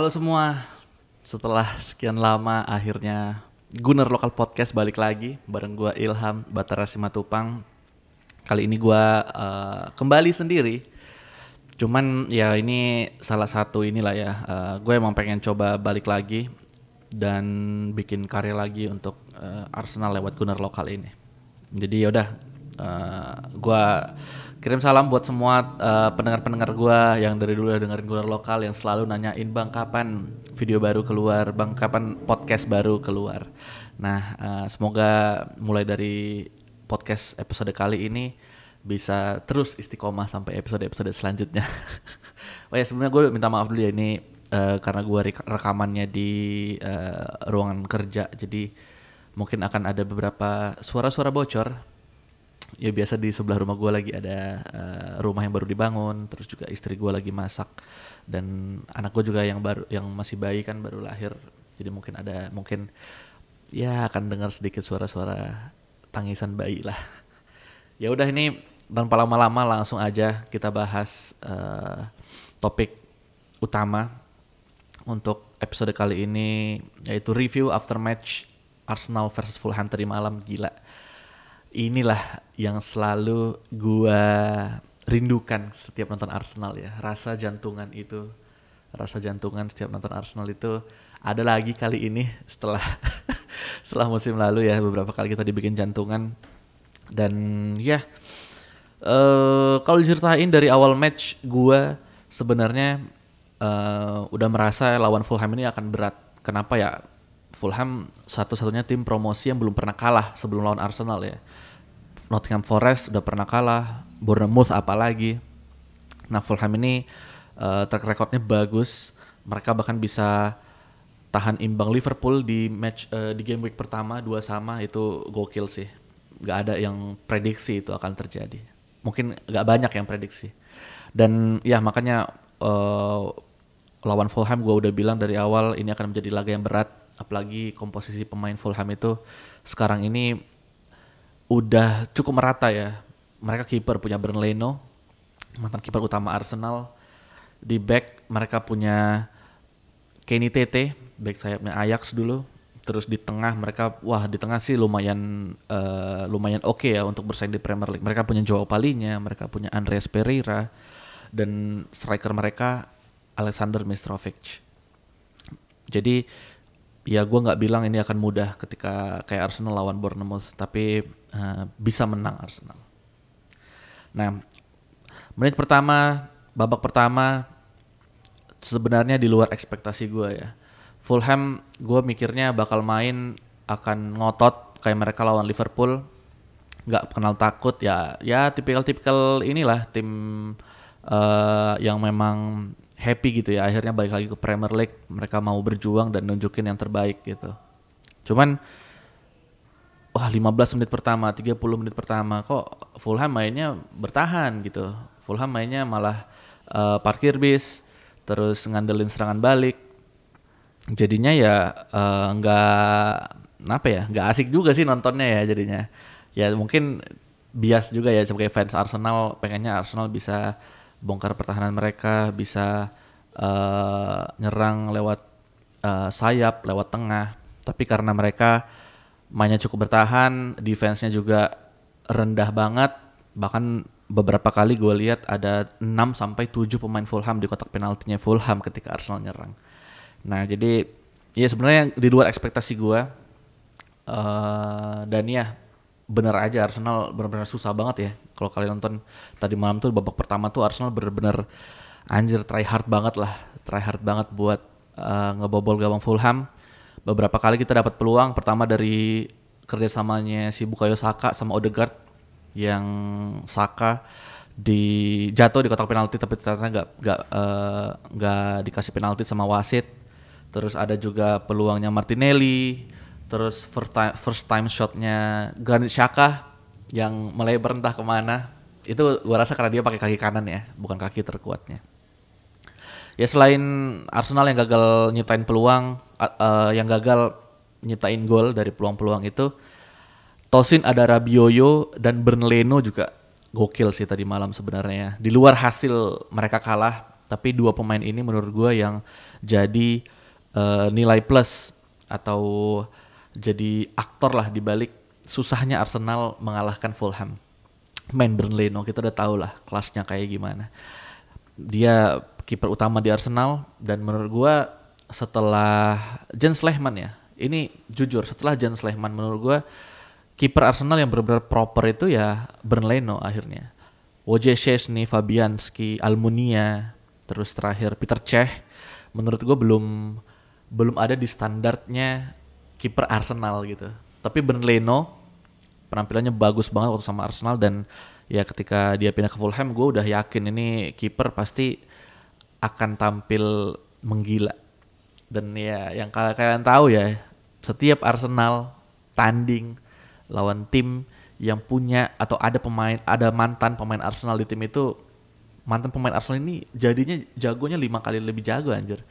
Halo semua, setelah sekian lama akhirnya Gunner Lokal Podcast balik lagi bareng gua Ilham Batara Simatupang. Kali ini gua uh, kembali sendiri. Cuman ya ini salah satu inilah ya, uh, gue emang pengen coba balik lagi dan bikin karya lagi untuk uh, Arsenal lewat Gunner Lokal ini. Jadi yaudah, uh, gua kirim salam buat semua uh, pendengar-pendengar gua yang dari dulu udah dengerin Gunner Lokal yang selalu nanyain bang kapan video baru keluar, bang kapan podcast baru keluar. Nah, uh, semoga mulai dari podcast episode kali ini bisa terus istiqomah sampai episode-episode selanjutnya. oh ya sebenarnya gue minta maaf dulu ya ini uh, karena gue rekamannya di uh, ruangan kerja, jadi mungkin akan ada beberapa suara-suara bocor. Ya biasa di sebelah rumah gue lagi ada uh, rumah yang baru dibangun, terus juga istri gue lagi masak dan anak gue juga yang baru yang masih bayi kan baru lahir, jadi mungkin ada mungkin ya akan dengar sedikit suara-suara tangisan bayi lah. Ya udah ini tanpa lama-lama langsung aja kita bahas uh, topik utama untuk episode kali ini yaitu review after match Arsenal versus Fulham tadi malam gila. Inilah yang selalu gua rindukan setiap nonton Arsenal ya. Rasa jantungan itu, rasa jantungan setiap nonton Arsenal itu ada lagi kali ini setelah setelah musim lalu ya beberapa kali kita dibikin jantungan dan ya Uh, kalau diceritain dari awal match gue sebenarnya uh, udah merasa lawan Fulham ini akan berat. Kenapa ya? Fulham satu-satunya tim promosi yang belum pernah kalah sebelum lawan Arsenal ya. Nottingham Forest udah pernah kalah, Bournemouth apalagi. Nah Fulham ini uh, track recordnya bagus. Mereka bahkan bisa tahan imbang Liverpool di match uh, di game week pertama dua sama itu gokil sih. Gak ada yang prediksi itu akan terjadi mungkin gak banyak yang prediksi dan ya makanya uh, lawan Fulham gue udah bilang dari awal ini akan menjadi laga yang berat apalagi komposisi pemain Fulham itu sekarang ini udah cukup merata ya mereka kiper punya Bern Leno mantan kiper utama Arsenal di back mereka punya Kenny Tete back sayapnya Ajax dulu terus di tengah mereka wah di tengah sih lumayan uh, lumayan oke okay ya untuk bersaing di Premier League. Mereka punya Joao Palinya, mereka punya Andreas Pereira dan striker mereka Alexander Mitrovic. Jadi ya gue nggak bilang ini akan mudah ketika kayak Arsenal lawan Bournemouth, tapi uh, bisa menang Arsenal. Nah menit pertama babak pertama sebenarnya di luar ekspektasi gue ya Fulham gue mikirnya bakal main akan ngotot kayak mereka lawan Liverpool nggak kenal takut ya ya tipikal-tipikal inilah tim uh, yang memang happy gitu ya. Akhirnya balik lagi ke Premier League mereka mau berjuang dan nunjukin yang terbaik gitu. Cuman wah 15 menit pertama 30 menit pertama kok Fulham mainnya bertahan gitu. Fulham mainnya malah uh, parkir bis terus ngandelin serangan balik. Jadinya ya nggak uh, apa ya nggak asik juga sih nontonnya ya jadinya. Ya mungkin bias juga ya sebagai fans Arsenal pengennya Arsenal bisa bongkar pertahanan mereka bisa uh, nyerang lewat uh, sayap lewat tengah. Tapi karena mereka mainnya cukup bertahan defense-nya juga rendah banget bahkan beberapa kali gue lihat ada 6 sampai 7 pemain Fulham di kotak penaltinya Fulham ketika Arsenal nyerang. Nah jadi ya sebenarnya di luar ekspektasi gue uh, dan ya bener aja Arsenal benar-benar susah banget ya. Kalau kalian nonton tadi malam tuh babak pertama tuh Arsenal bener-bener anjir try hard banget lah. Try hard banget buat uh, ngebobol gawang Fulham. Beberapa kali kita dapat peluang pertama dari kerjasamanya si Bukayo Saka sama Odegaard yang Saka di jatuh di kotak penalti tapi ternyata nggak nggak eh, nggak uh, dikasih penalti sama wasit. Terus ada juga peluangnya Martinelli terus first time, first time shotnya Granit Xhaka yang melebar entah ke mana. Itu gua rasa karena dia pakai kaki kanan ya bukan kaki terkuatnya. Ya selain Arsenal yang gagal nyiptain peluang uh, uh, yang gagal nyiptain gol dari peluang-peluang itu Tosin ada Rabioyo dan Bernleno juga gokil sih tadi malam sebenarnya. Di luar hasil mereka kalah tapi dua pemain ini menurut gue yang jadi uh, nilai plus atau jadi aktor lah dibalik susahnya Arsenal mengalahkan Fulham. Main Burnley, no kita udah tahu lah kelasnya kayak gimana. Dia kiper utama di Arsenal dan menurut gua setelah Jens Lehmann ya, ini jujur setelah Jens Lehmann menurut gua kiper Arsenal yang benar-benar proper itu ya Burnley no akhirnya. Wojciech Szczesny, Fabianski, Almunia, terus terakhir Peter Cech menurut gua belum belum ada di standarnya kiper Arsenal gitu. Tapi Burnley no penampilannya bagus banget waktu sama Arsenal dan ya ketika dia pindah ke Fulham gue udah yakin ini kiper pasti akan tampil menggila. Dan ya yang kalian tahu ya setiap Arsenal tanding lawan tim yang punya atau ada pemain ada mantan pemain Arsenal di tim itu mantan pemain Arsenal ini jadinya jagonya lima kali lebih jago anjir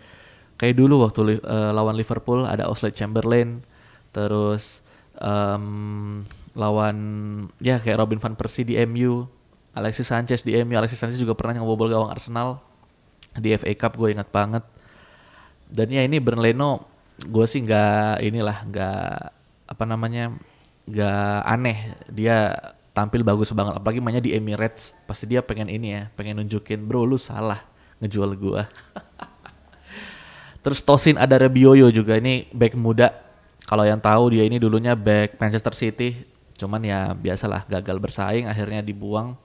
kayak dulu waktu uh, lawan Liverpool ada Oxlade Chamberlain terus um, lawan ya kayak Robin van Persie di MU Alexis Sanchez di MU Alexis Sanchez juga pernah ngobol gawang Arsenal di FA Cup gue ingat banget. Dan ya ini Bernleno gue sih nggak inilah nggak apa namanya nggak aneh. Dia tampil bagus banget apalagi mainnya di Emirates. Pasti dia pengen ini ya pengen nunjukin bro lu salah ngejual gue Terus Tosin ada Rebioyo juga ini back muda. Kalau yang tahu dia ini dulunya back Manchester City, cuman ya biasalah gagal bersaing akhirnya dibuang.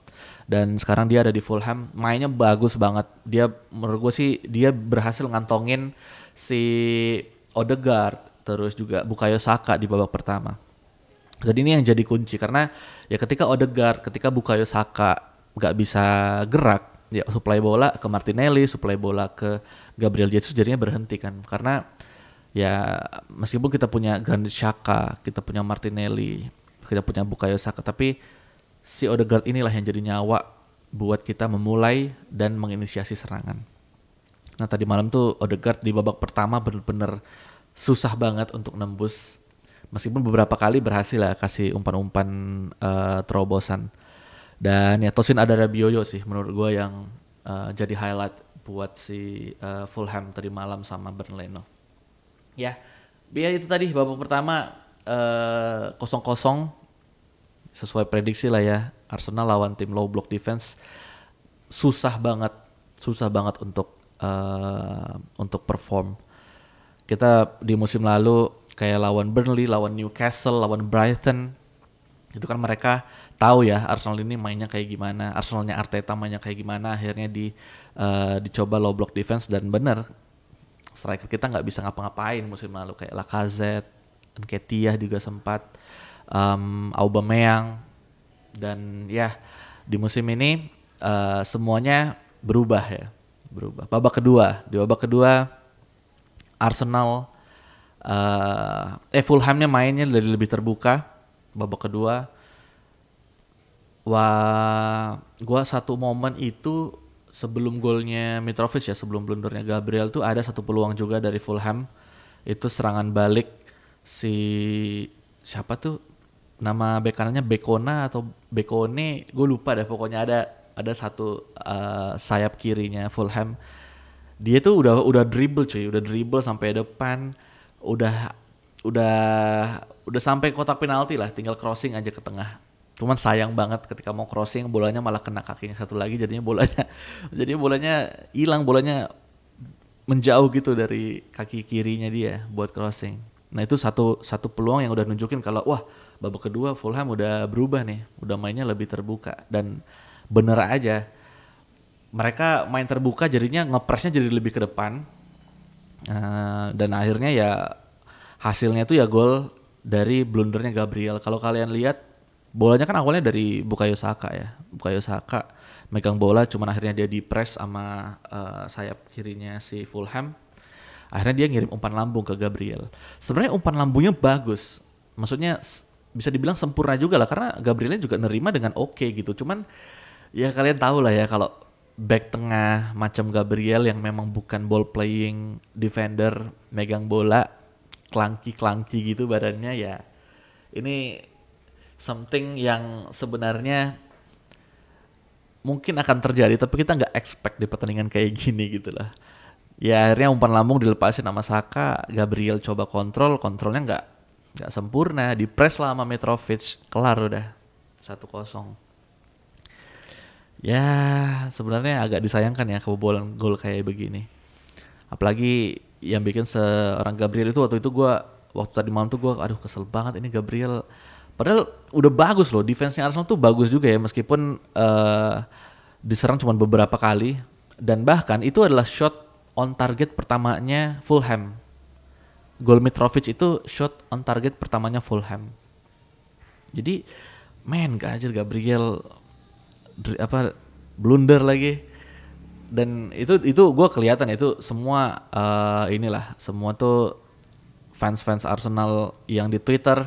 Dan sekarang dia ada di Fulham. Mainnya bagus banget. Dia menurut gue sih dia berhasil ngantongin si Odegaard terus juga Bukayo Saka di babak pertama. Dan ini yang jadi kunci karena ya ketika Odegaard ketika Bukayo Saka nggak bisa gerak ya supply bola ke Martinelli, supply bola ke Gabriel Jesus jadinya berhenti kan. Karena ya meskipun kita punya Granit Xhaka, kita punya Martinelli, kita punya Bukayo Saka tapi si Odegaard inilah yang jadi nyawa buat kita memulai dan menginisiasi serangan. Nah tadi malam tuh Odegaard di babak pertama bener-bener susah banget untuk nembus. Meskipun beberapa kali berhasil lah kasih umpan-umpan uh, terobosan. Dan ya Tosin ada Rabioyo sih menurut gue yang uh, jadi highlight buat si uh, Fulham tadi malam sama Burnley no. Ya, biar itu tadi babak pertama eh, kosong uh, sesuai prediksi lah ya Arsenal lawan tim low block defense. Susah banget susah banget untuk uh, untuk perform. Kita di musim lalu kayak lawan Burnley lawan Newcastle lawan Brighton itu kan mereka tahu ya Arsenal ini mainnya kayak gimana, Arsenalnya Arteta mainnya kayak gimana, akhirnya di uh, dicoba low block defense dan bener striker kita nggak bisa ngapa-ngapain musim lalu kayak Lacazette, Nketiah juga sempat, um, Aubameyang dan ya di musim ini uh, semuanya berubah ya, berubah. Babak kedua, di babak kedua Arsenal uh, eh Fulhamnya mainnya lebih lebih terbuka babak kedua Wah, gua satu momen itu sebelum golnya Mitrovic ya, sebelum blundernya Gabriel tuh ada satu peluang juga dari Fulham. Itu serangan balik si siapa tuh? Nama bek kanannya Bekona atau Bekone, gue lupa deh pokoknya ada ada satu uh, sayap kirinya Fulham. Dia tuh udah udah dribble cuy, udah dribble sampai depan, udah udah udah sampai kotak penalti lah, tinggal crossing aja ke tengah Cuman sayang banget ketika mau crossing bolanya malah kena kakinya satu lagi jadinya bolanya jadinya bolanya hilang bolanya menjauh gitu dari kaki kirinya dia buat crossing. Nah itu satu satu peluang yang udah nunjukin kalau wah babak kedua Fulham udah berubah nih, udah mainnya lebih terbuka dan bener aja mereka main terbuka jadinya ngepresnya jadi lebih ke depan uh, dan akhirnya ya hasilnya tuh ya gol dari blundernya Gabriel. Kalau kalian lihat bolanya kan awalnya dari Bukayo Saka ya. Bukayo Saka megang bola cuman akhirnya dia di press sama uh, sayap kirinya si Fulham. Akhirnya dia ngirim umpan lambung ke Gabriel. Sebenarnya umpan lambungnya bagus. Maksudnya bisa dibilang sempurna juga lah karena Gabrielnya juga nerima dengan oke okay gitu. Cuman ya kalian tahu lah ya kalau back tengah macam Gabriel yang memang bukan ball playing defender megang bola klangki klangki gitu badannya ya ini something yang sebenarnya mungkin akan terjadi tapi kita nggak expect di pertandingan kayak gini gitu lah Ya akhirnya umpan lambung dilepasin sama Saka, Gabriel coba kontrol, kontrolnya nggak nggak sempurna, di press lah sama Mitrovic, kelar udah satu kosong. Ya sebenarnya agak disayangkan ya kebobolan gol kayak begini. Apalagi yang bikin seorang Gabriel itu waktu itu gua waktu tadi malam tuh gua aduh kesel banget ini Gabriel Padahal udah bagus loh, defense-nya Arsenal tuh bagus juga ya meskipun uh, diserang cuma beberapa kali dan bahkan itu adalah shot on target pertamanya Fulham. Gol Mitrovic itu shot on target pertamanya Fulham. Jadi, men gajir Gabriel apa blunder lagi dan itu itu gue kelihatan itu semua uh, inilah semua tuh fans fans Arsenal yang di Twitter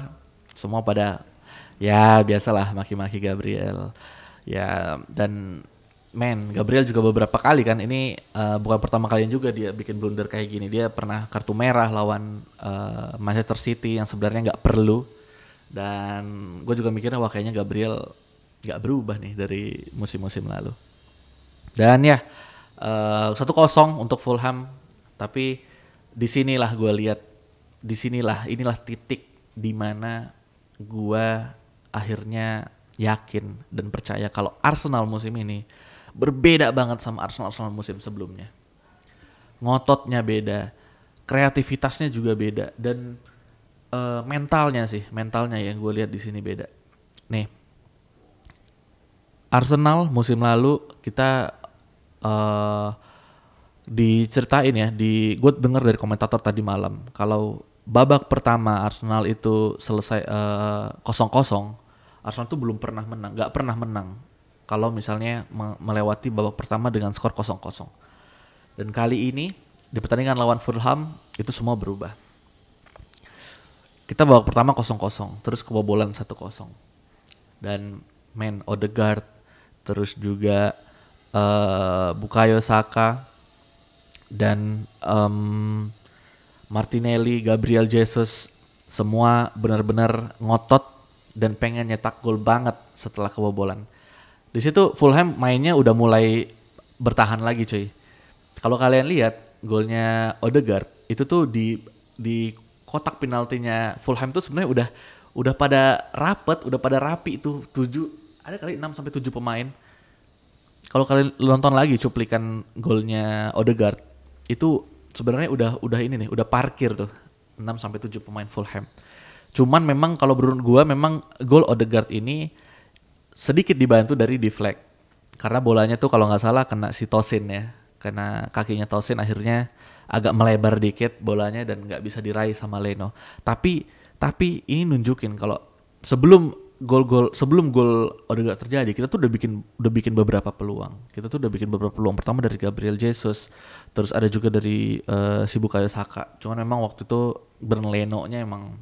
semua pada ya biasalah maki-maki Gabriel. Ya dan men Gabriel juga beberapa kali kan ini uh, bukan pertama kali juga dia bikin blunder kayak gini. Dia pernah kartu merah lawan uh, Manchester City yang sebenarnya nggak perlu. Dan gue juga mikirnya wah kayaknya Gabriel nggak berubah nih dari musim-musim lalu. Dan ya eh, satu uh, kosong untuk Fulham. Tapi di sinilah gue lihat di sinilah inilah titik di mana gua akhirnya yakin dan percaya kalau Arsenal musim ini berbeda banget sama Arsenal-Arsenal musim sebelumnya. Ngototnya beda, kreativitasnya juga beda dan uh, mentalnya sih, mentalnya yang gue lihat di sini beda. Nih, Arsenal musim lalu kita uh, diceritain ya, di gue dengar dari komentator tadi malam kalau babak pertama Arsenal itu selesai eh, kosong-kosong, uh, Arsenal itu belum pernah menang, nggak pernah menang. Kalau misalnya me melewati babak pertama dengan skor kosong-kosong. Dan kali ini di pertandingan lawan Fulham itu semua berubah. Kita babak pertama kosong-kosong, terus kebobolan satu kosong. Dan man Odegaard, terus juga uh, Bukayo Saka dan um, Martinelli, Gabriel Jesus semua benar-benar ngotot dan pengen nyetak gol banget setelah kebobolan. Di situ Fulham mainnya udah mulai bertahan lagi cuy. Kalau kalian lihat golnya Odegaard itu tuh di di kotak penaltinya Fulham tuh sebenarnya udah udah pada rapet, udah pada rapi itu tujuh ada kali 6 sampai 7 pemain. Kalau kalian nonton lagi cuplikan golnya Odegaard itu sebenarnya udah udah ini nih, udah parkir tuh 6 sampai 7 pemain Fulham. Cuman memang kalau menurut gua memang gol Odegaard ini sedikit dibantu dari deflect. Karena bolanya tuh kalau nggak salah kena si Tosin ya. Karena kakinya Tosin akhirnya agak melebar dikit bolanya dan nggak bisa diraih sama Leno. Tapi tapi ini nunjukin kalau sebelum gol-gol sebelum gol Odegaard terjadi kita tuh udah bikin udah bikin beberapa peluang. Kita tuh udah bikin beberapa peluang. Pertama dari Gabriel Jesus terus ada juga dari uh, si Bukayo Saka. Cuman memang waktu itu Leno nya emang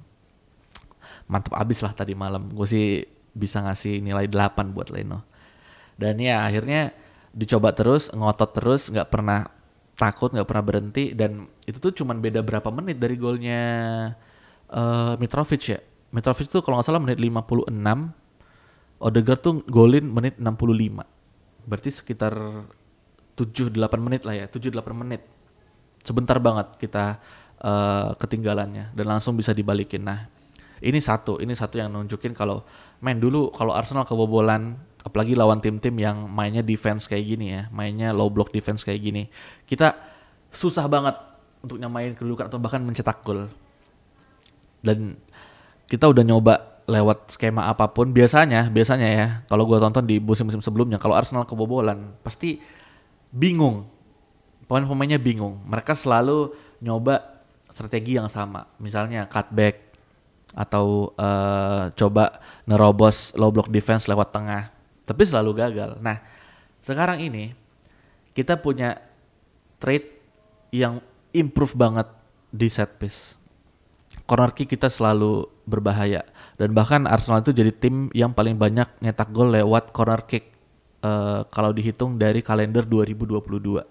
mantap abis lah tadi malam. Gue sih bisa ngasih nilai 8 buat Leno. Dan ya akhirnya dicoba terus ngotot terus nggak pernah takut nggak pernah berhenti. Dan itu tuh cuman beda berapa menit dari golnya uh, Mitrovic ya Mitrovic tuh kalau nggak salah menit 56, Odegaard tuh golin menit 65. Berarti sekitar 7-8 menit lah ya, 7-8 menit. Sebentar banget kita uh, ketinggalannya dan langsung bisa dibalikin. Nah, ini satu, ini satu yang nunjukin kalau main dulu kalau Arsenal kebobolan apalagi lawan tim-tim yang mainnya defense kayak gini ya, mainnya low block defense kayak gini. Kita susah banget untuk nyamain kedudukan atau bahkan mencetak gol. Dan kita udah nyoba lewat skema apa pun biasanya biasanya ya kalau gue tonton di musim-musim sebelumnya kalau Arsenal kebobolan pasti bingung. Pemain-pemainnya bingung. Mereka selalu nyoba strategi yang sama. Misalnya cutback atau uh, coba nerobos low block defense lewat tengah. Tapi selalu gagal. Nah sekarang ini kita punya trade yang improve banget di set piece. Corner kick kita selalu berbahaya dan bahkan Arsenal itu jadi tim yang paling banyak nyetak gol lewat corner kick uh, kalau dihitung dari kalender 2022.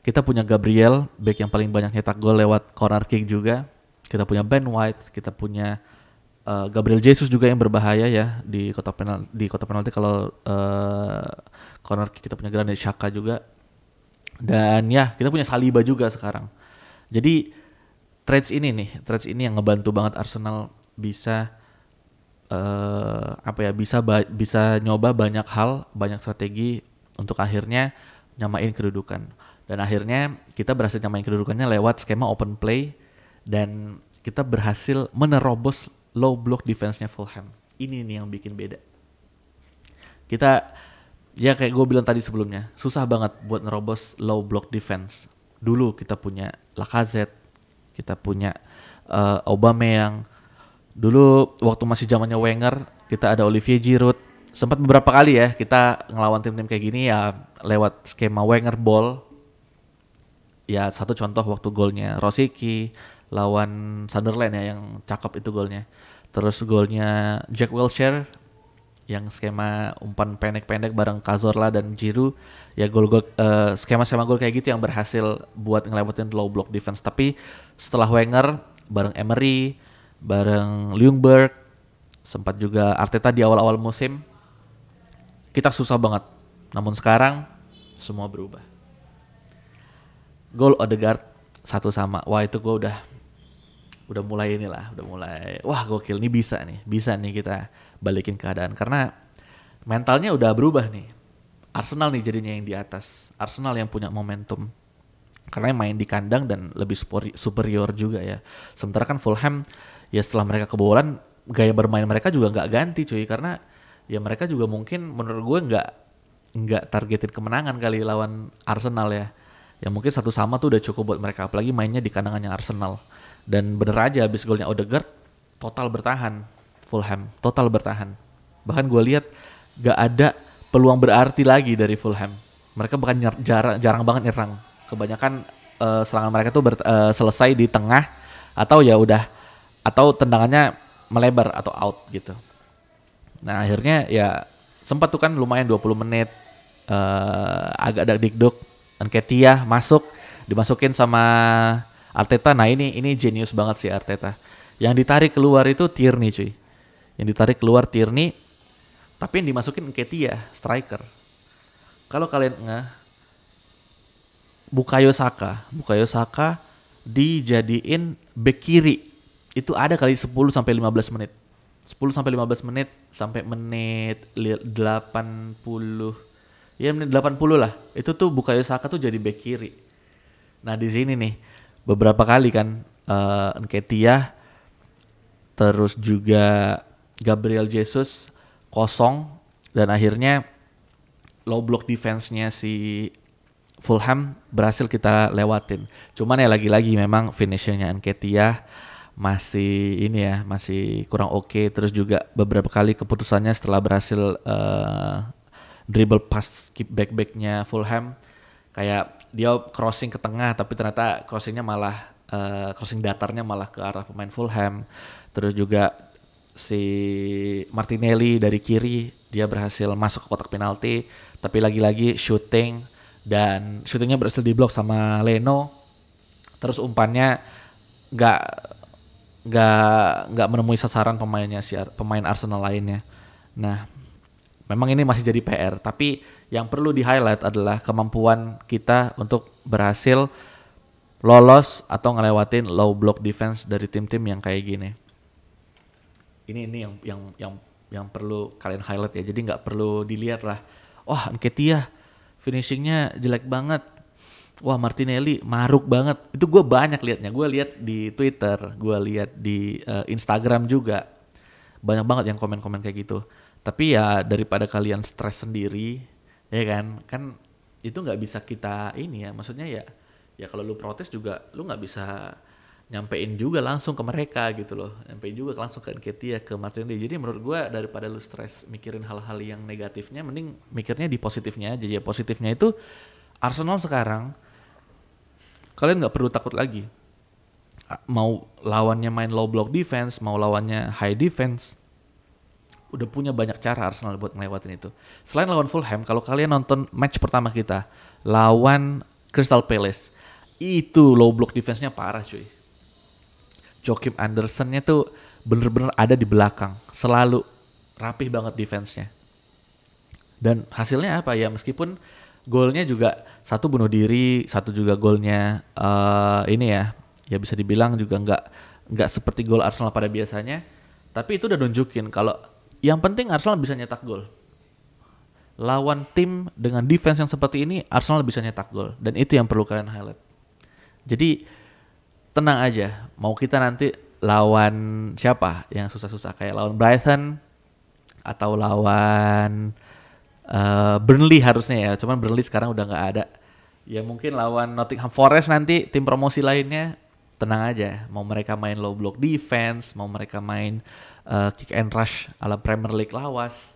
Kita punya Gabriel, back yang paling banyak nyetak gol lewat corner kick juga. Kita punya Ben White, kita punya uh, Gabriel Jesus juga yang berbahaya ya di kotak penalti di kotak penalti kalau uh, corner kick kita punya Granit Xhaka juga. Dan ya kita punya Saliba juga sekarang. Jadi trades ini nih, trades ini yang ngebantu banget Arsenal bisa uh, apa ya bisa bisa nyoba banyak hal, banyak strategi untuk akhirnya nyamain kedudukan. Dan akhirnya kita berhasil nyamain kedudukannya lewat skema open play dan kita berhasil menerobos low block defense-nya Fulham. Ini nih yang bikin beda. Kita ya kayak gue bilang tadi sebelumnya, susah banget buat nerobos low block defense. Dulu kita punya Lacazette, kita punya uh, Aubameyang. Dulu waktu masih zamannya Wenger, kita ada Olivier Giroud. Sempat beberapa kali ya kita ngelawan tim-tim kayak gini ya lewat skema Wenger ball. Ya satu contoh waktu golnya Rosicki, lawan Sunderland ya yang cakep itu golnya. Terus golnya Jack Wilshere yang skema umpan pendek-pendek bareng Cazorla dan Giroud ya gol-gol uh, skema-skema gol kayak gitu yang berhasil buat ngelewatin low block defense. Tapi setelah Wenger bareng Emery, bareng Ljungberg, sempat juga Arteta di awal-awal musim kita susah banget. Namun sekarang semua berubah. Gol Odegaard satu sama. Wah itu gue udah udah mulai inilah, udah mulai wah gokil nih bisa nih, bisa nih kita balikin keadaan karena mentalnya udah berubah nih. Arsenal nih jadinya yang di atas. Arsenal yang punya momentum. Karena main di kandang dan lebih superior juga ya. Sementara kan Fulham ya setelah mereka kebobolan gaya bermain mereka juga nggak ganti cuy karena ya mereka juga mungkin menurut gue nggak nggak targetin kemenangan kali lawan Arsenal ya. Ya mungkin satu sama tuh udah cukup buat mereka apalagi mainnya di kandangannya Arsenal. Dan bener aja abis golnya Odegaard total bertahan Fulham, total bertahan. Bahkan gue lihat gak ada peluang berarti lagi dari Fulham. Mereka bahkan jarang, jarang banget nyerang. Kebanyakan uh, serangan mereka tuh ber, uh, selesai di tengah atau ya udah atau tendangannya melebar atau out gitu. Nah akhirnya ya sempat tuh kan lumayan 20 menit uh, agak ada dikduk Ketia masuk dimasukin sama Arteta. Nah ini ini jenius banget sih Arteta. Yang ditarik keluar itu Tierney cuy. Yang ditarik keluar Tierney. Tapi yang dimasukin Ketia, striker. Kalau kalian nggak Bukayo Saka, Bukayo Saka dijadiin back kiri. Itu ada kali 10 sampai 15 menit. 10 sampai 15 menit sampai menit 80 ya menit 80 lah. Itu tuh Bukayo Saka tuh jadi back kiri. Nah, di sini nih beberapa kali kan uh, Nketiah terus juga Gabriel Jesus kosong dan akhirnya low block defense-nya si Fulham berhasil kita lewatin. Cuman ya lagi-lagi memang finishingnya Nketiah masih ini ya masih kurang oke okay. terus juga beberapa kali keputusannya setelah berhasil uh, dribble pass keep back backnya Fulham kayak dia crossing ke tengah tapi ternyata crossingnya malah uh, crossing datarnya malah ke arah pemain Fulham. Terus juga si Martinelli dari kiri dia berhasil masuk ke kotak penalti tapi lagi-lagi shooting dan shootingnya berhasil diblok sama Leno. Terus umpannya nggak nggak nggak menemui sasaran pemainnya si pemain Arsenal lainnya. Nah memang ini masih jadi PR tapi yang perlu di highlight adalah kemampuan kita untuk berhasil lolos atau ngelewatin low block defense dari tim-tim yang kayak gini. Ini ini yang yang yang yang perlu kalian highlight ya. Jadi nggak perlu dilihat lah. Wah, Nketiah finishingnya jelek banget. Wah, Martinelli maruk banget. Itu gue banyak liatnya. Gue lihat di Twitter, gue lihat di uh, Instagram juga. Banyak banget yang komen-komen kayak gitu. Tapi ya daripada kalian stres sendiri, ya kan? Kan itu nggak bisa kita ini ya maksudnya ya ya kalau lu protes juga lu nggak bisa nyampein juga langsung ke mereka gitu loh. Nyampein juga langsung ke Nketiah ke Martinelli jadi menurut gue daripada lu stres mikirin hal-hal yang negatifnya mending mikirnya di positifnya aja. Ya positifnya itu Arsenal sekarang kalian nggak perlu takut lagi. Mau lawannya main low block defense mau lawannya high defense udah punya banyak cara Arsenal buat ngelewatin itu. Selain lawan Fulham, kalau kalian nonton match pertama kita lawan Crystal Palace, itu low block defense-nya parah cuy. Joachim Anderson-nya tuh bener-bener ada di belakang, selalu rapih banget defense-nya. Dan hasilnya apa ya meskipun golnya juga satu bunuh diri, satu juga golnya eh ini ya, ya bisa dibilang juga nggak nggak seperti gol Arsenal pada biasanya. Tapi itu udah nunjukin kalau yang penting Arsenal bisa nyetak gol. Lawan tim dengan defense yang seperti ini, Arsenal bisa nyetak gol dan itu yang perlu kalian highlight. Jadi tenang aja, mau kita nanti lawan siapa yang susah-susah kayak lawan Brighton atau lawan uh, Burnley harusnya ya, cuman Burnley sekarang udah nggak ada. Ya mungkin lawan Nottingham Forest nanti tim promosi lainnya tenang aja. Mau mereka main low block defense, mau mereka main uh, kick and rush ala Premier League lawas,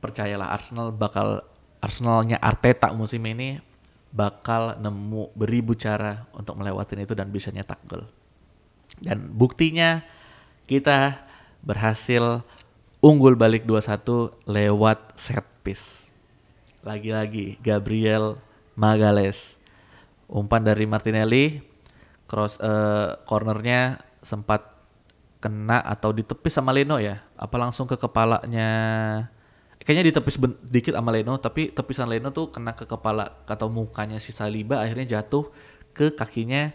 percayalah Arsenal bakal Arsenalnya Arteta musim ini bakal nemu beribu cara untuk melewati itu dan bisa nyetak gol. Dan buktinya kita berhasil unggul balik 2-1 lewat set piece. Lagi-lagi Gabriel Magales. Umpan dari Martinelli, cross uh, cornernya sempat kena atau ditepis sama Leno ya? Apa langsung ke kepalanya? Kayaknya ditepis dikit sama Leno, tapi tepisan Leno tuh kena ke kepala atau mukanya si Saliba akhirnya jatuh ke kakinya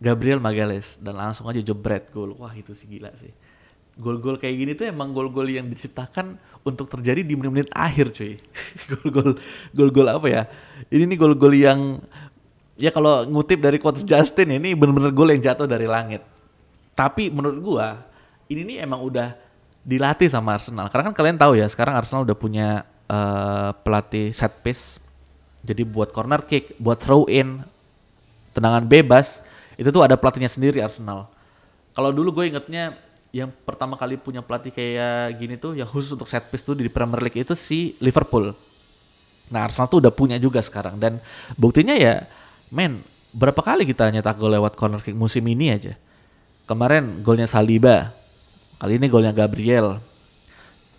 Gabriel Magales dan langsung aja jebret gol. Wah itu sih gila sih gol-gol kayak gini tuh emang gol-gol yang diciptakan untuk terjadi di menit-menit akhir cuy gol-gol gol-gol apa ya ini nih gol-gol yang ya kalau ngutip dari quotes Justin ini bener-bener gol yang jatuh dari langit tapi menurut gua ini nih emang udah dilatih sama Arsenal karena kan kalian tahu ya sekarang Arsenal udah punya uh, pelatih set piece jadi buat corner kick buat throw in tendangan bebas itu tuh ada pelatihnya sendiri Arsenal kalau dulu gue ingetnya yang pertama kali punya pelatih kayak gini tuh yang khusus untuk set piece tuh di Premier League itu si Liverpool. Nah Arsenal tuh udah punya juga sekarang dan buktinya ya men berapa kali kita nyetak gol lewat corner kick musim ini aja. Kemarin golnya Saliba, kali ini golnya Gabriel.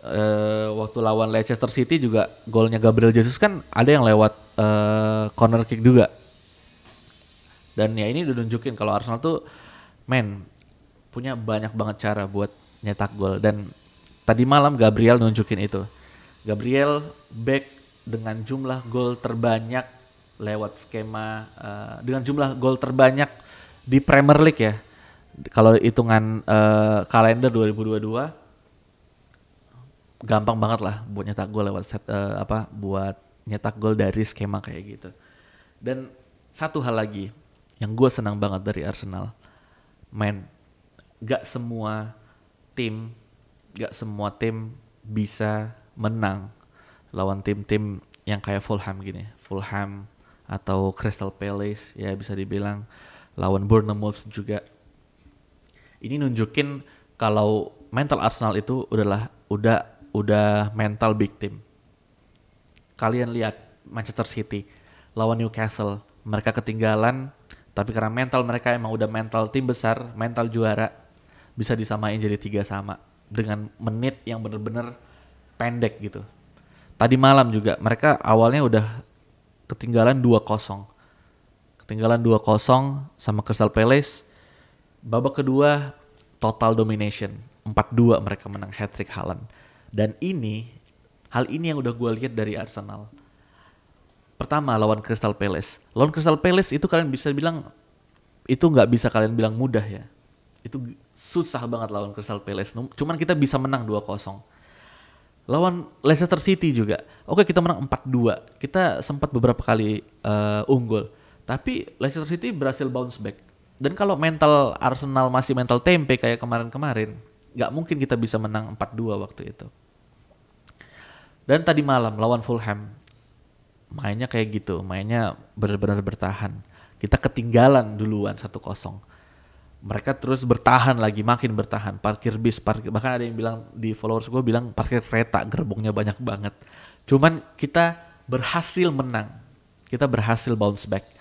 Uh, waktu lawan Leicester City juga golnya Gabriel Jesus kan ada yang lewat uh, corner kick juga. Dan ya ini udah nunjukin kalau Arsenal tuh men punya banyak banget cara buat nyetak gol dan tadi malam Gabriel nunjukin itu. Gabriel back dengan jumlah gol terbanyak lewat skema uh, dengan jumlah gol terbanyak di Premier League ya. Kalau hitungan uh, kalender 2022 gampang banget lah buat nyetak gol lewat set uh, apa buat nyetak gol dari skema kayak gitu. Dan satu hal lagi yang gue senang banget dari Arsenal, main gak semua tim gak semua tim bisa menang lawan tim-tim yang kayak Fulham gini Fulham atau Crystal Palace ya bisa dibilang lawan Bournemouth juga ini nunjukin kalau mental Arsenal itu udahlah udah udah mental big team kalian lihat Manchester City lawan Newcastle mereka ketinggalan tapi karena mental mereka emang udah mental tim besar mental juara bisa disamain jadi tiga sama dengan menit yang bener-bener pendek gitu. Tadi malam juga mereka awalnya udah ketinggalan 2-0. Ketinggalan 2-0 sama Crystal Palace. Babak kedua total domination. 4-2 mereka menang hat-trick Haaland. Dan ini hal ini yang udah gue lihat dari Arsenal. Pertama lawan Crystal Palace. Lawan Crystal Palace itu kalian bisa bilang itu nggak bisa kalian bilang mudah ya. Itu susah banget lawan Crystal Palace. Cuman kita bisa menang 2-0. Lawan Leicester City juga. Oke, kita menang 4-2. Kita sempat beberapa kali uh, unggul. Tapi Leicester City berhasil bounce back. Dan kalau mental Arsenal masih mental tempe kayak kemarin-kemarin, nggak mungkin kita bisa menang 4-2 waktu itu. Dan tadi malam lawan Fulham, mainnya kayak gitu, mainnya benar-benar bertahan. Kita ketinggalan duluan 1-0 mereka terus bertahan lagi makin bertahan. Parkir bis parkir bahkan ada yang bilang di followers gue bilang parkir kereta gerbongnya banyak banget. Cuman kita berhasil menang. Kita berhasil bounce back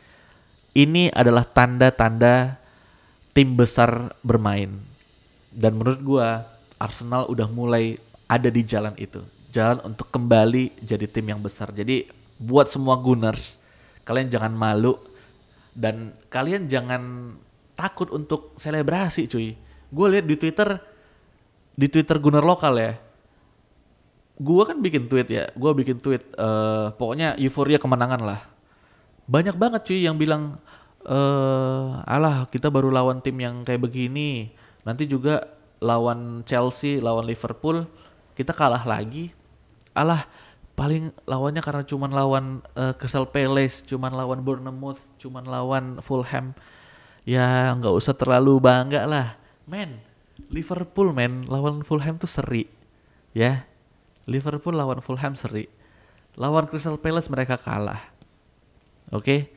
ini adalah tanda-tanda tim besar bermain dan menurut gue Arsenal udah mulai ada di jalan itu jalan untuk kembali jadi tim yang besar jadi buat semua Gunners kalian jangan malu dan kalian jangan takut untuk selebrasi cuy. Gue lihat di Twitter di Twitter Gunner lokal ya. gua kan bikin tweet ya, gua bikin tweet eh pokoknya euforia kemenangan lah. Banyak banget cuy yang bilang eh alah kita baru lawan tim yang kayak begini. Nanti juga lawan Chelsea, lawan Liverpool kita kalah lagi. Alah paling lawannya karena cuman lawan eh, Crystal Palace, cuman lawan Bournemouth, cuman lawan Fulham. Ya nggak usah terlalu bangga lah. Men, Liverpool men lawan Fulham tuh seri. Ya, Liverpool lawan Fulham seri. Lawan Crystal Palace mereka kalah. Oke.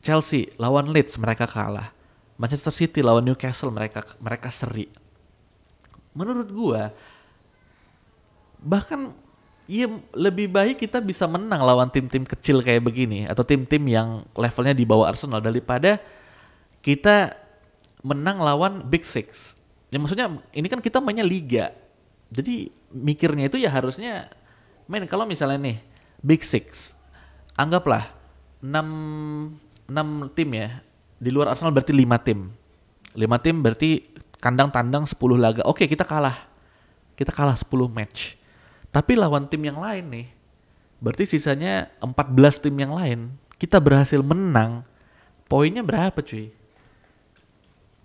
Chelsea lawan Leeds mereka kalah. Manchester City lawan Newcastle mereka mereka seri. Menurut gua bahkan iya lebih baik kita bisa menang lawan tim-tim kecil kayak begini atau tim-tim yang levelnya di bawah Arsenal daripada kita menang lawan Big Six. Ya maksudnya ini kan kita mainnya liga. Jadi mikirnya itu ya harusnya main kalau misalnya nih Big Six anggaplah 6 6 tim ya. Di luar Arsenal berarti 5 tim. 5 tim berarti kandang tandang 10 laga. Oke, kita kalah. Kita kalah 10 match. Tapi lawan tim yang lain nih, berarti sisanya 14 tim yang lain, kita berhasil menang. Poinnya berapa cuy?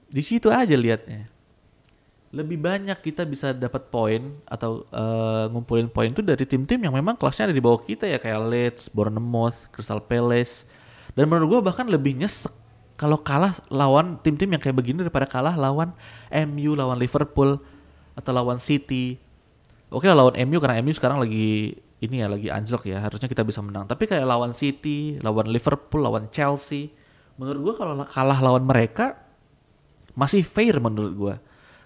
Di situ aja liatnya. Lebih banyak kita bisa dapat poin atau eh, ngumpulin poin itu dari tim-tim yang memang kelasnya ada di bawah kita ya kayak Leeds, Bournemouth, Crystal Palace. Dan menurut gua bahkan lebih nyesek kalau kalah lawan tim-tim yang kayak begini daripada kalah lawan MU, lawan Liverpool atau lawan City Oke lah lawan MU karena MU sekarang lagi ini ya lagi anjlok ya harusnya kita bisa menang. Tapi kayak lawan City, lawan Liverpool, lawan Chelsea, menurut gua kalau kalah lawan mereka masih fair menurut gua.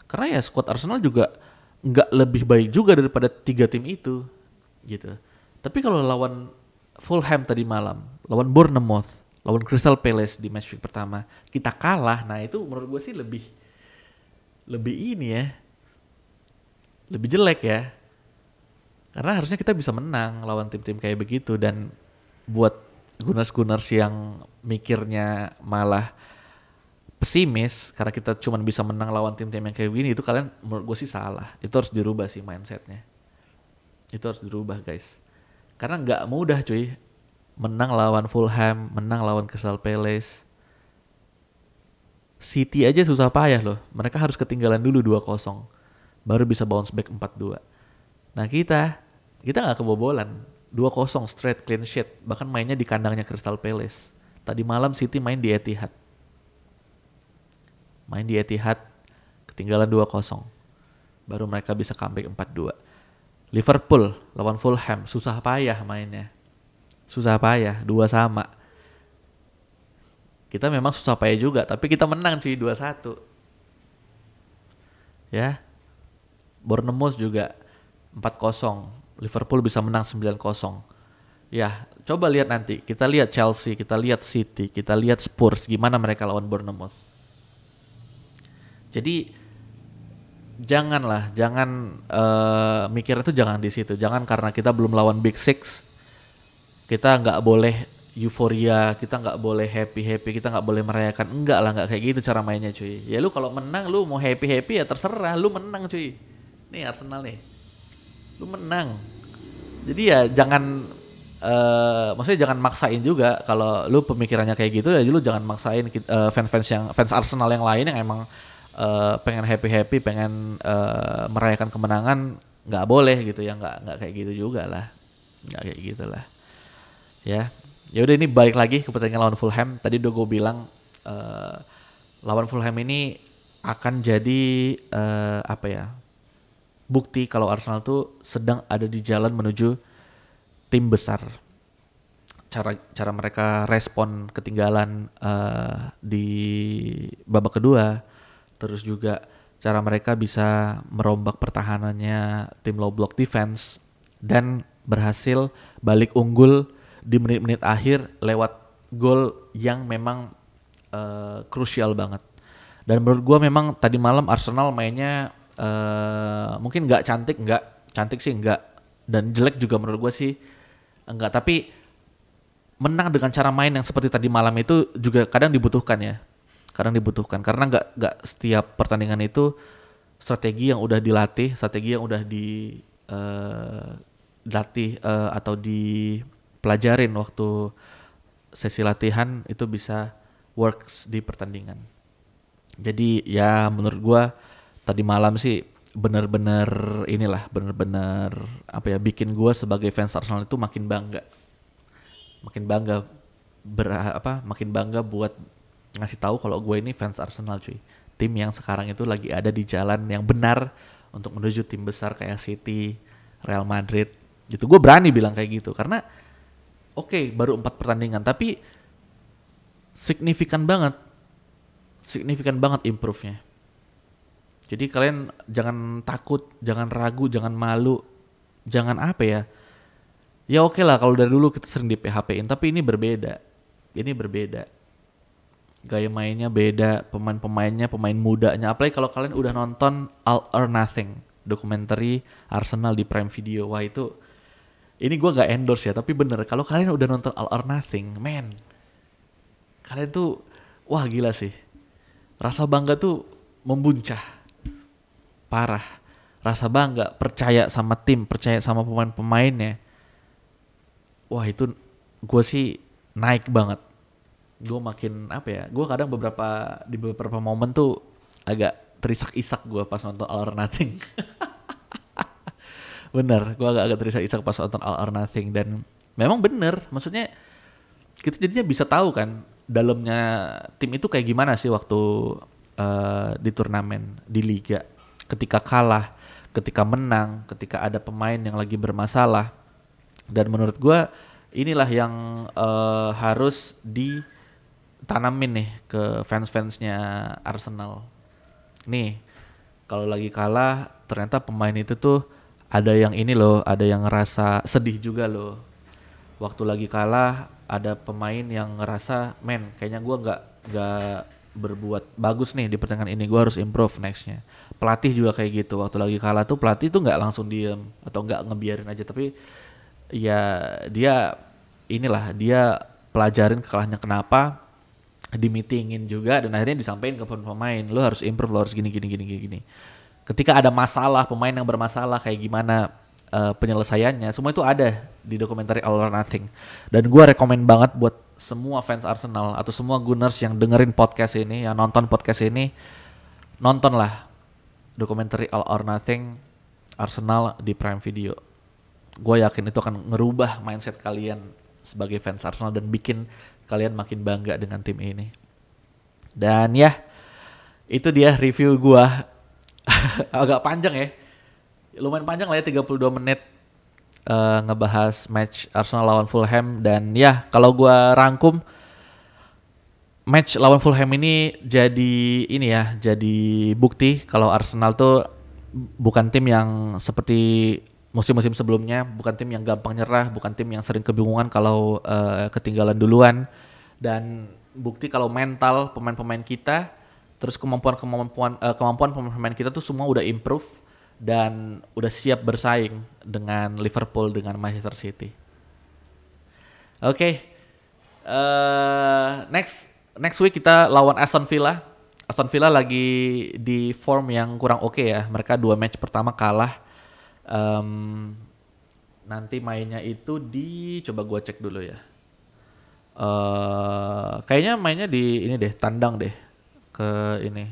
Karena ya squad Arsenal juga nggak lebih baik juga daripada tiga tim itu gitu. Tapi kalau lawan Fulham tadi malam, lawan Bournemouth, lawan Crystal Palace di match week pertama, kita kalah. Nah, itu menurut gue sih lebih lebih ini ya, lebih jelek ya. Karena harusnya kita bisa menang lawan tim-tim kayak begitu dan buat Gunners-Gunners yang mikirnya malah pesimis karena kita cuma bisa menang lawan tim-tim yang kayak gini itu kalian menurut gue sih salah. Itu harus dirubah sih mindsetnya. Itu harus dirubah guys. Karena nggak mudah cuy menang lawan Fulham, menang lawan Crystal Palace. City aja susah payah loh. Mereka harus ketinggalan dulu 2-0 baru bisa bounce back 4-2. Nah kita, kita nggak kebobolan. 2-0 straight clean sheet. Bahkan mainnya di kandangnya Crystal Palace. Tadi malam City main di Etihad. Main di Etihad, ketinggalan 2-0. Baru mereka bisa comeback 4-2. Liverpool lawan Fulham, susah payah mainnya. Susah payah, dua sama. Kita memang susah payah juga, tapi kita menang cuy 2-1. Ya, Bournemouth juga 4-0. Liverpool bisa menang 9-0. Ya, coba lihat nanti. Kita lihat Chelsea, kita lihat City, kita lihat Spurs gimana mereka lawan Bournemouth. Jadi janganlah, jangan uh, mikir itu jangan di situ. Jangan karena kita belum lawan Big Six, kita nggak boleh euforia, kita nggak boleh happy happy, kita nggak boleh merayakan. Enggak lah, nggak kayak gitu cara mainnya cuy. Ya lu kalau menang lu mau happy happy ya terserah, lu menang cuy nih Arsenal nih lu menang jadi ya jangan uh, maksudnya jangan maksain juga kalau lu pemikirannya kayak gitu ya lu jangan maksain uh, fans-fans yang fans Arsenal yang lain yang emang uh, pengen happy happy pengen uh, merayakan kemenangan nggak boleh gitu ya nggak nggak kayak gitu juga lah. Nggak kayak gitulah ya ya udah ini balik lagi ke pertandingan lawan Fulham. Tadi udah gue bilang uh, lawan Fulham ini akan jadi uh, apa ya bukti kalau Arsenal tuh sedang ada di jalan menuju tim besar. Cara cara mereka respon ketinggalan uh, di babak kedua, terus juga cara mereka bisa merombak pertahanannya tim low block defense dan berhasil balik unggul di menit-menit akhir lewat gol yang memang uh, krusial banget. Dan menurut gue memang tadi malam Arsenal mainnya uh, mungkin nggak cantik nggak cantik sih nggak. Dan jelek juga menurut gue sih enggak tapi menang dengan cara main yang seperti tadi malam itu juga kadang dibutuhkan ya kadang dibutuhkan karena nggak nggak setiap pertandingan itu strategi yang udah dilatih strategi yang udah di uh, dilatih uh, atau dipelajarin waktu sesi latihan itu bisa works di pertandingan. Jadi ya menurut gua tadi malam sih bener-bener inilah bener-bener apa ya bikin gua sebagai fans Arsenal itu makin bangga. Makin bangga ber apa makin bangga buat ngasih tahu kalau gue ini fans Arsenal cuy. Tim yang sekarang itu lagi ada di jalan yang benar untuk menuju tim besar kayak City, Real Madrid. Gitu gue berani bilang kayak gitu karena oke okay, baru empat pertandingan tapi signifikan banget signifikan banget improve-nya. Jadi kalian jangan takut, jangan ragu, jangan malu, jangan apa ya. Ya oke okay lah kalau dari dulu kita sering di PHP-in, tapi ini berbeda. Ini berbeda. Gaya mainnya beda, pemain-pemainnya, pemain mudanya. Apalagi kalau kalian udah nonton All or Nothing, dokumenter Arsenal di Prime Video. Wah itu, ini gue gak endorse ya, tapi bener. Kalau kalian udah nonton All or Nothing, man, kalian tuh, wah gila sih rasa bangga tuh membuncah parah rasa bangga percaya sama tim percaya sama pemain-pemainnya wah itu gue sih naik banget gue makin apa ya gue kadang beberapa di beberapa momen tuh agak terisak-isak gue pas nonton All or Nothing. Bener gue agak agak terisak-isak pas nonton All or Nothing. Dan memang bener maksudnya kita jadinya bisa tahu kan dalamnya tim itu kayak gimana sih waktu uh, di turnamen di liga. Ketika kalah ketika menang ketika ada pemain yang lagi bermasalah. Dan menurut gue inilah yang uh, harus ditanamin nih ke fans-fansnya Arsenal. Nih kalau lagi kalah ternyata pemain itu tuh ada yang ini loh ada yang ngerasa sedih juga loh. Waktu lagi kalah ada pemain yang ngerasa men kayaknya gue nggak nggak berbuat bagus nih di pertandingan ini gue harus improve nextnya. Pelatih juga kayak gitu waktu lagi kalah tuh pelatih tuh nggak langsung diem atau nggak ngebiarin aja. Tapi ya dia inilah dia pelajarin kekalahannya kenapa di meetingin juga dan akhirnya disampaikan ke pemain lo harus improve lo harus gini gini gini gini. Ketika ada masalah pemain yang bermasalah kayak gimana uh, penyelesaiannya semua itu ada di dokumenter All or Nothing. Dan gue rekomend banget buat semua fans Arsenal atau semua Gunners yang dengerin podcast ini yang nonton podcast ini nontonlah dokumenter All or Nothing Arsenal di Prime Video. Gue yakin itu akan ngerubah mindset kalian sebagai fans Arsenal dan bikin kalian makin bangga dengan tim ini. Dan ya itu dia review gue agak panjang ya. Lumayan panjang lah ya 32 menit uh, ngebahas match Arsenal lawan Fulham. Dan ya kalau gue rangkum match lawan Fulham ini jadi ini ya jadi bukti kalau Arsenal tuh bukan tim yang seperti musim-musim sebelumnya bukan tim yang gampang nyerah bukan tim yang sering kebingungan kalau uh, ketinggalan duluan dan bukti kalau mental pemain-pemain kita terus kemampuan kemampuan uh, kemampuan pemain-pemain kita tuh semua udah improve dan udah siap bersaing dengan Liverpool dengan Manchester City. Oke, okay. uh, eh, next next week kita lawan Aston Villa. Aston Villa lagi di form yang kurang oke okay ya. Mereka dua match pertama kalah. Um, nanti mainnya itu di coba gua cek dulu ya. Uh, kayaknya mainnya di ini deh, tandang deh ke ini.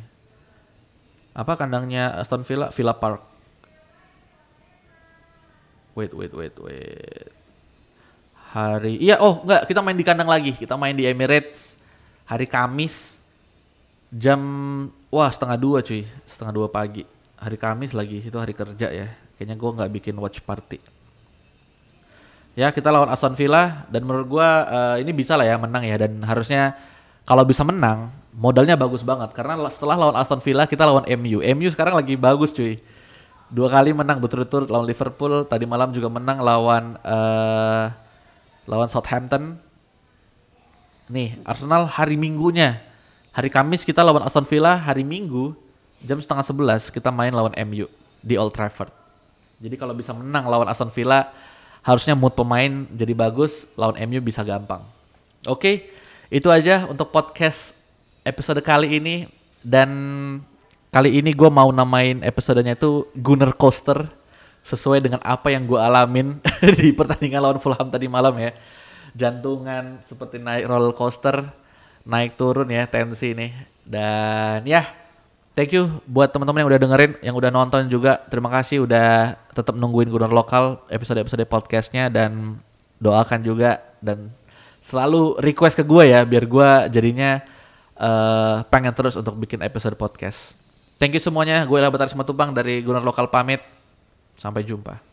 Apa kandangnya Aston Villa? Villa Park. Wait wait wait wait. Hari iya oh enggak kita main di kandang lagi. Kita main di Emirates. Hari Kamis jam wah setengah dua cuy. Setengah dua pagi. Hari Kamis lagi itu hari kerja ya kayaknya gue nggak bikin watch party. Ya kita lawan Aston Villa dan menurut gue uh, ini bisa lah ya menang ya dan harusnya kalau bisa menang modalnya bagus banget. Karena setelah lawan Aston Villa kita lawan MU MU sekarang lagi bagus cuy. Dua kali menang berturut-turut lawan Liverpool tadi malam juga menang lawan uh, lawan Southampton. Nih Arsenal hari Minggunya. Hari Kamis kita lawan Aston Villa hari Minggu jam setengah sebelas kita main lawan MU di Old Trafford jadi kalau bisa menang lawan Aston Villa harusnya mood pemain jadi bagus lawan MU bisa gampang oke okay, itu aja untuk podcast episode kali ini dan Kali ini gue mau namain episodenya itu Gunner Coaster sesuai dengan apa yang gue alamin di pertandingan lawan Fulham tadi malam ya. Jantungan seperti naik roller coaster, naik turun ya tensi nih. Dan ya, thank you buat teman-teman yang udah dengerin, yang udah nonton juga. Terima kasih udah tetap nungguin Gunner Lokal episode-episode podcastnya dan doakan juga dan selalu request ke gue ya biar gue jadinya uh, pengen terus untuk bikin episode podcast. Thank you semuanya. Gue Ilham Batar Simatupang dari Gunner Lokal pamit. Sampai jumpa.